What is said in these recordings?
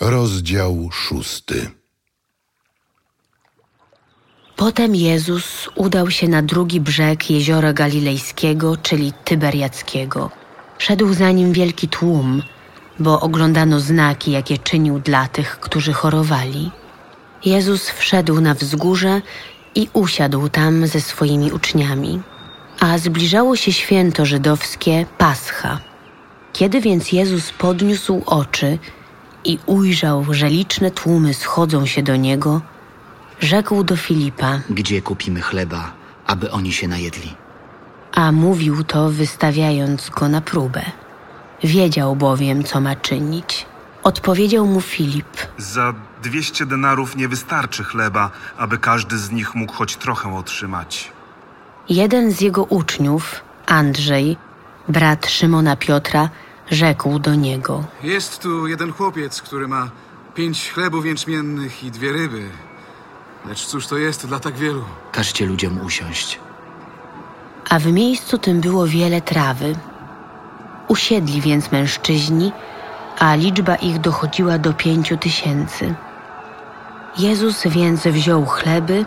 Rozdział szósty. Potem Jezus udał się na drugi brzeg jeziora Galilejskiego, czyli Tyberiackiego. Szedł za nim wielki tłum, bo oglądano znaki, jakie czynił dla tych, którzy chorowali. Jezus wszedł na wzgórze i usiadł tam ze swoimi uczniami. A zbliżało się święto żydowskie Pascha. Kiedy więc Jezus podniósł oczy i ujrzał, że liczne tłumy schodzą się do niego, rzekł do Filipa, Gdzie kupimy chleba, aby oni się najedli? a mówił to wystawiając go na próbę. Wiedział bowiem, co ma czynić. Odpowiedział mu Filip, Za 200 denarów nie wystarczy chleba, aby każdy z nich mógł choć trochę otrzymać. jeden z jego uczniów, Andrzej, brat Szymona Piotra, rzekł do niego. Jest tu jeden chłopiec, który ma pięć chlebów jęczmiennych i dwie ryby. Lecz cóż to jest dla tak wielu? Każcie ludziom usiąść. A w miejscu tym było wiele trawy. Usiedli więc mężczyźni, a liczba ich dochodziła do pięciu tysięcy. Jezus więc wziął chleby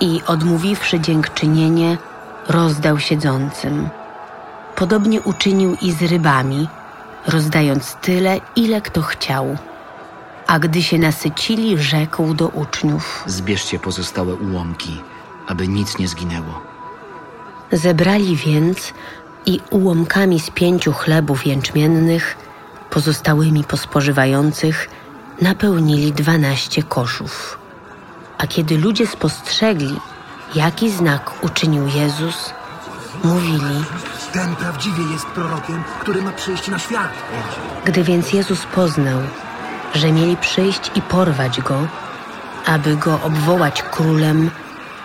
i odmówiwszy dziękczynienie, rozdał siedzącym. Podobnie uczynił i z rybami, rozdając tyle, ile kto chciał. A gdy się nasycili, rzekł do uczniów. Zbierzcie pozostałe ułomki, aby nic nie zginęło. Zebrali więc i ułomkami z pięciu chlebów jęczmiennych, pozostałymi po spożywających, napełnili dwanaście koszów. A kiedy ludzie spostrzegli, jaki znak uczynił Jezus, mówili, Ten prawdziwie jest prorokiem, który ma przyjść na świat. gdy więc Jezus poznał, że mieli przyjść i porwać go, aby go obwołać królem,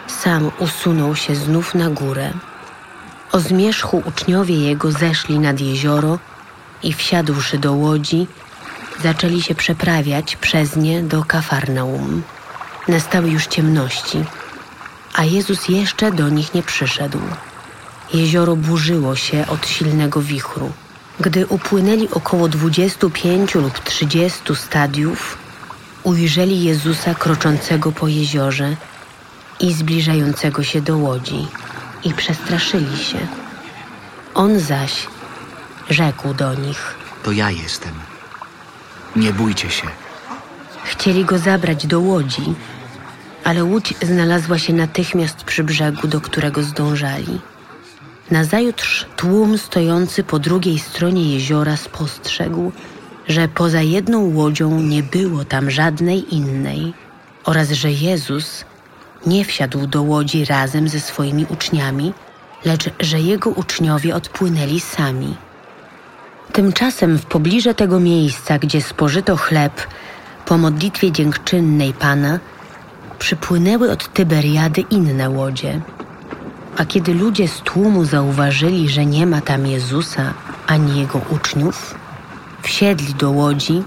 sam usunął się znów na górę. O zmierzchu uczniowie jego zeszli nad jezioro i wsiadłszy do łodzi, zaczęli się przeprawiać przez nie do Kafarnaum. Nastały już ciemności, a Jezus jeszcze do nich nie przyszedł. Jezioro burzyło się od silnego wichru. Gdy upłynęli około 25 lub 30 stadiów, ujrzeli Jezusa kroczącego po jeziorze i zbliżającego się do łodzi i przestraszyli się. On zaś rzekł do nich. To ja jestem. Nie bójcie się. Chcieli go zabrać do łodzi, ale łódź znalazła się natychmiast przy brzegu, do którego zdążali. Nazajutrz tłum stojący po drugiej stronie jeziora spostrzegł, że poza jedną łodzią nie było tam żadnej innej oraz że Jezus nie wsiadł do łodzi razem ze swoimi uczniami, lecz że jego uczniowie odpłynęli sami. Tymczasem w pobliże tego miejsca, gdzie spożyto chleb po modlitwie dziękczynnej Pana, przypłynęły od Tyberiady inne łodzie. A kiedy ludzie z tłumu zauważyli, że nie ma tam Jezusa ani jego uczniów, wsiedli do łodzi,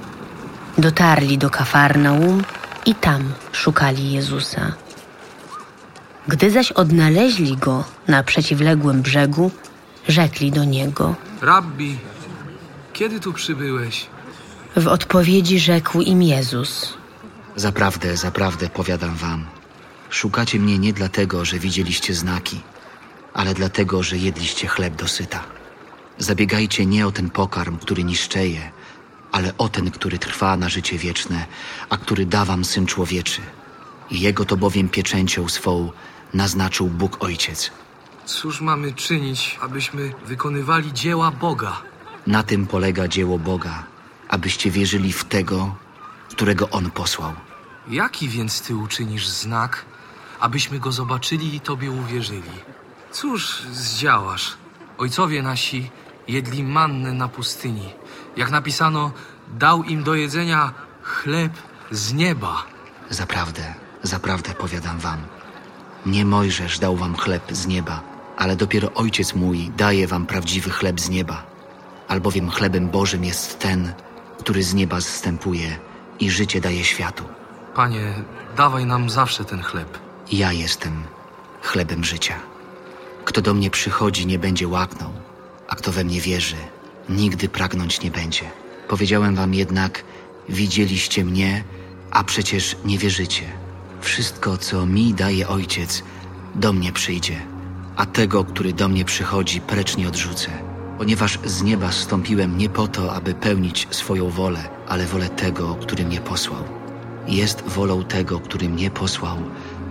dotarli do Kafarnaum i tam szukali Jezusa. Gdy zaś odnaleźli go na przeciwległym brzegu, rzekli do niego. Rabbi, kiedy tu przybyłeś? W odpowiedzi rzekł im Jezus. Zaprawdę, zaprawdę powiadam wam. Szukacie mnie nie dlatego, że widzieliście znaki, ale dlatego, że jedliście chleb dosyta. Zabiegajcie nie o ten pokarm, który niszczeje, ale o ten, który trwa na życie wieczne, a który da wam Syn Człowieczy. Jego to bowiem pieczęcią swą naznaczył Bóg Ojciec. Cóż mamy czynić, abyśmy wykonywali dzieła Boga? Na tym polega dzieło Boga, abyście wierzyli w tego, którego On posłał. Jaki więc ty uczynisz znak, abyśmy go zobaczyli i tobie uwierzyli? Cóż zdziałasz? Ojcowie nasi jedli mannę na pustyni. Jak napisano, dał im do jedzenia chleb z nieba. Zaprawdę, zaprawdę powiadam wam. Nie Mojżesz dał wam chleb z nieba, ale dopiero Ojciec mój daje wam prawdziwy chleb z nieba. Albowiem chlebem Bożym jest ten, który z nieba zstępuje i życie daje światu. Panie, dawaj nam zawsze ten chleb. Ja jestem chlebem życia. Kto do mnie przychodzi, nie będzie łaknął, a kto we mnie wierzy, nigdy pragnąć nie będzie. Powiedziałem wam jednak, widzieliście mnie, a przecież nie wierzycie. Wszystko, co mi daje ojciec, do mnie przyjdzie, a tego, który do mnie przychodzi, precz nie odrzucę. Ponieważ z nieba zstąpiłem nie po to, aby pełnić swoją wolę, ale wolę tego, który mnie posłał. Jest wolą tego, który mnie posłał,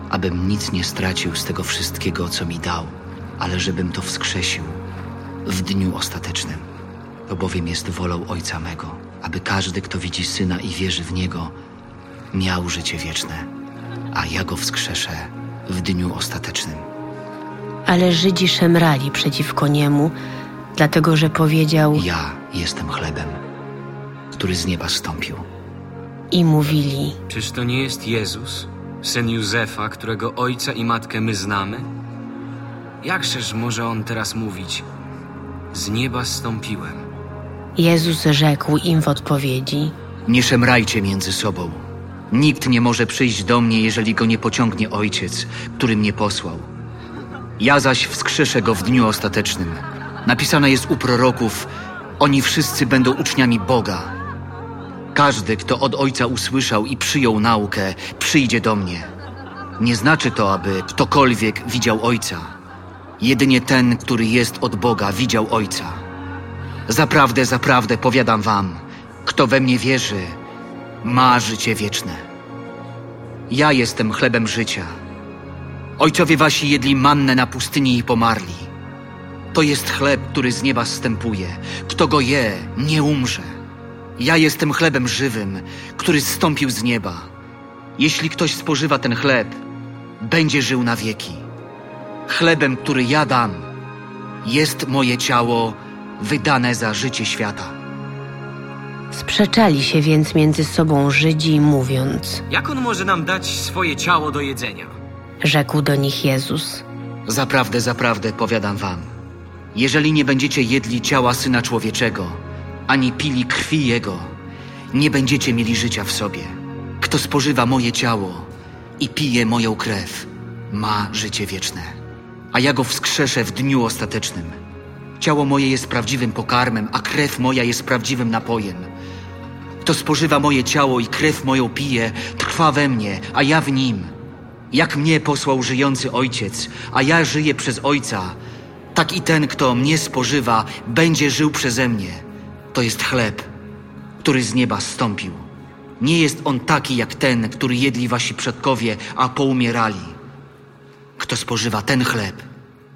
abym nic nie stracił z tego wszystkiego, co mi dał, ale żebym to wskrzesił w dniu ostatecznym. To bowiem jest wolą Ojca mego, aby każdy, kto widzi Syna i wierzy w Niego, miał życie wieczne, a ja go wskrzeszę w dniu ostatecznym. Ale Żydzi szemrali przeciwko niemu, dlatego że powiedział Ja jestem chlebem, który z nieba stąpił. i mówili: Czyż to nie jest Jezus, syn Józefa, którego ojca i matkę my znamy? Jakżeż może on teraz mówić? Z nieba stąpiłem. Jezus rzekł im w odpowiedzi: Nie szemrajcie między sobą. Nikt nie może przyjść do mnie, jeżeli go nie pociągnie Ojciec, który mnie posłał. Ja zaś wskrzeszę go w dniu ostatecznym. Napisane jest u proroków: Oni wszyscy będą uczniami Boga. Każdy, kto od Ojca usłyszał i przyjął naukę, przyjdzie do mnie. Nie znaczy to, aby ktokolwiek widział Ojca. Jedynie ten, który jest od Boga, widział Ojca. Zaprawdę, zaprawdę powiadam wam, kto we mnie wierzy, ma życie wieczne. Ja jestem chlebem życia. Ojcowie wasi jedli mannę na pustyni i pomarli. To jest chleb, który z nieba zstępuje. Kto go je, nie umrze. Ja jestem chlebem żywym, który zstąpił z nieba. Jeśli ktoś spożywa ten chleb, będzie żył na wieki. Chlebem, który ja dam, jest moje ciało wydane za życie świata. Sprzeczali się więc między sobą Żydzi, mówiąc: Jak on może nam dać swoje ciało do jedzenia? Rzekł do nich Jezus: Zaprawdę, zaprawdę powiadam wam, jeżeli nie będziecie jedli ciała Syna Człowieczego, ani pili krwi Jego, nie będziecie mieli życia w sobie. Kto spożywa moje ciało i pije moją krew, ma życie wieczne, a ja go wskrzeszę w dniu ostatecznym. Ciało moje jest prawdziwym pokarmem, a krew moja jest prawdziwym napojem. Kto spożywa moje ciało i krew moją pije, trwa we mnie, a ja w nim. Jak mnie posłał żyjący Ojciec, a ja żyję przez Ojca, tak i ten, kto mnie spożywa, będzie żył przeze mnie. To jest chleb, który z nieba stąpił. Nie jest on taki jak ten, który jedli wasi przodkowie, a poumierali. Kto spożywa ten chleb,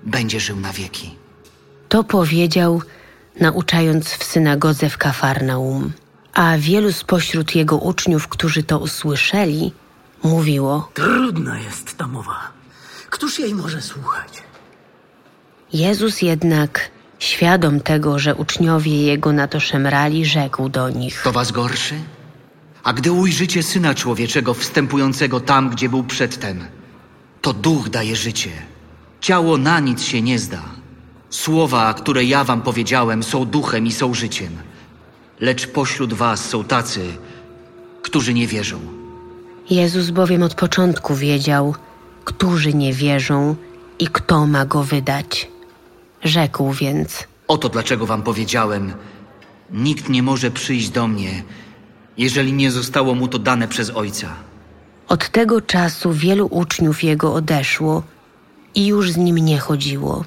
będzie żył na wieki. To powiedział, nauczając w synagodze w Kafarnaum. A wielu spośród jego uczniów, którzy to usłyszeli, mówiło: Trudna jest ta mowa. Któż jej może słuchać? Jezus jednak, świadom tego, że uczniowie jego na to szemrali, rzekł do nich: To was gorszy? A gdy ujrzycie Syna Człowieczego wstępującego tam, gdzie był przedtem, to duch daje życie. Ciało na nic się nie zda. Słowa, które ja wam powiedziałem, są duchem i są życiem. Lecz pośród was są tacy, którzy nie wierzą. Jezus bowiem od początku wiedział, którzy nie wierzą i kto ma go wydać. Rzekł więc: Oto dlaczego wam powiedziałem: Nikt nie może przyjść do mnie, jeżeli nie zostało mu to dane przez Ojca. Od tego czasu wielu uczniów jego odeszło i już z nim nie chodziło.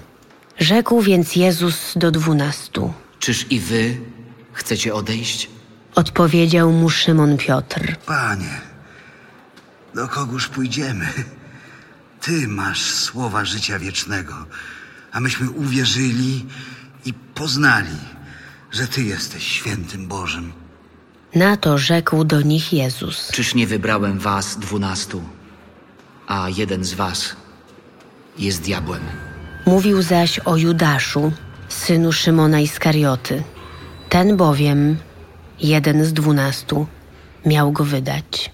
Rzekł więc Jezus do dwunastu. Czyż i wy chcecie odejść? Odpowiedział mu Szymon Piotr. Panie, do kogóż pójdziemy? Ty masz słowa życia wiecznego, a myśmy uwierzyli i poznali, że Ty jesteś świętym Bożym. Na to rzekł do nich Jezus. Czyż nie wybrałem was dwunastu, a jeden z was jest diabłem? Mówił zaś o Judaszu, synu Szymona Iskarioty. Ten bowiem, jeden z dwunastu, miał go wydać.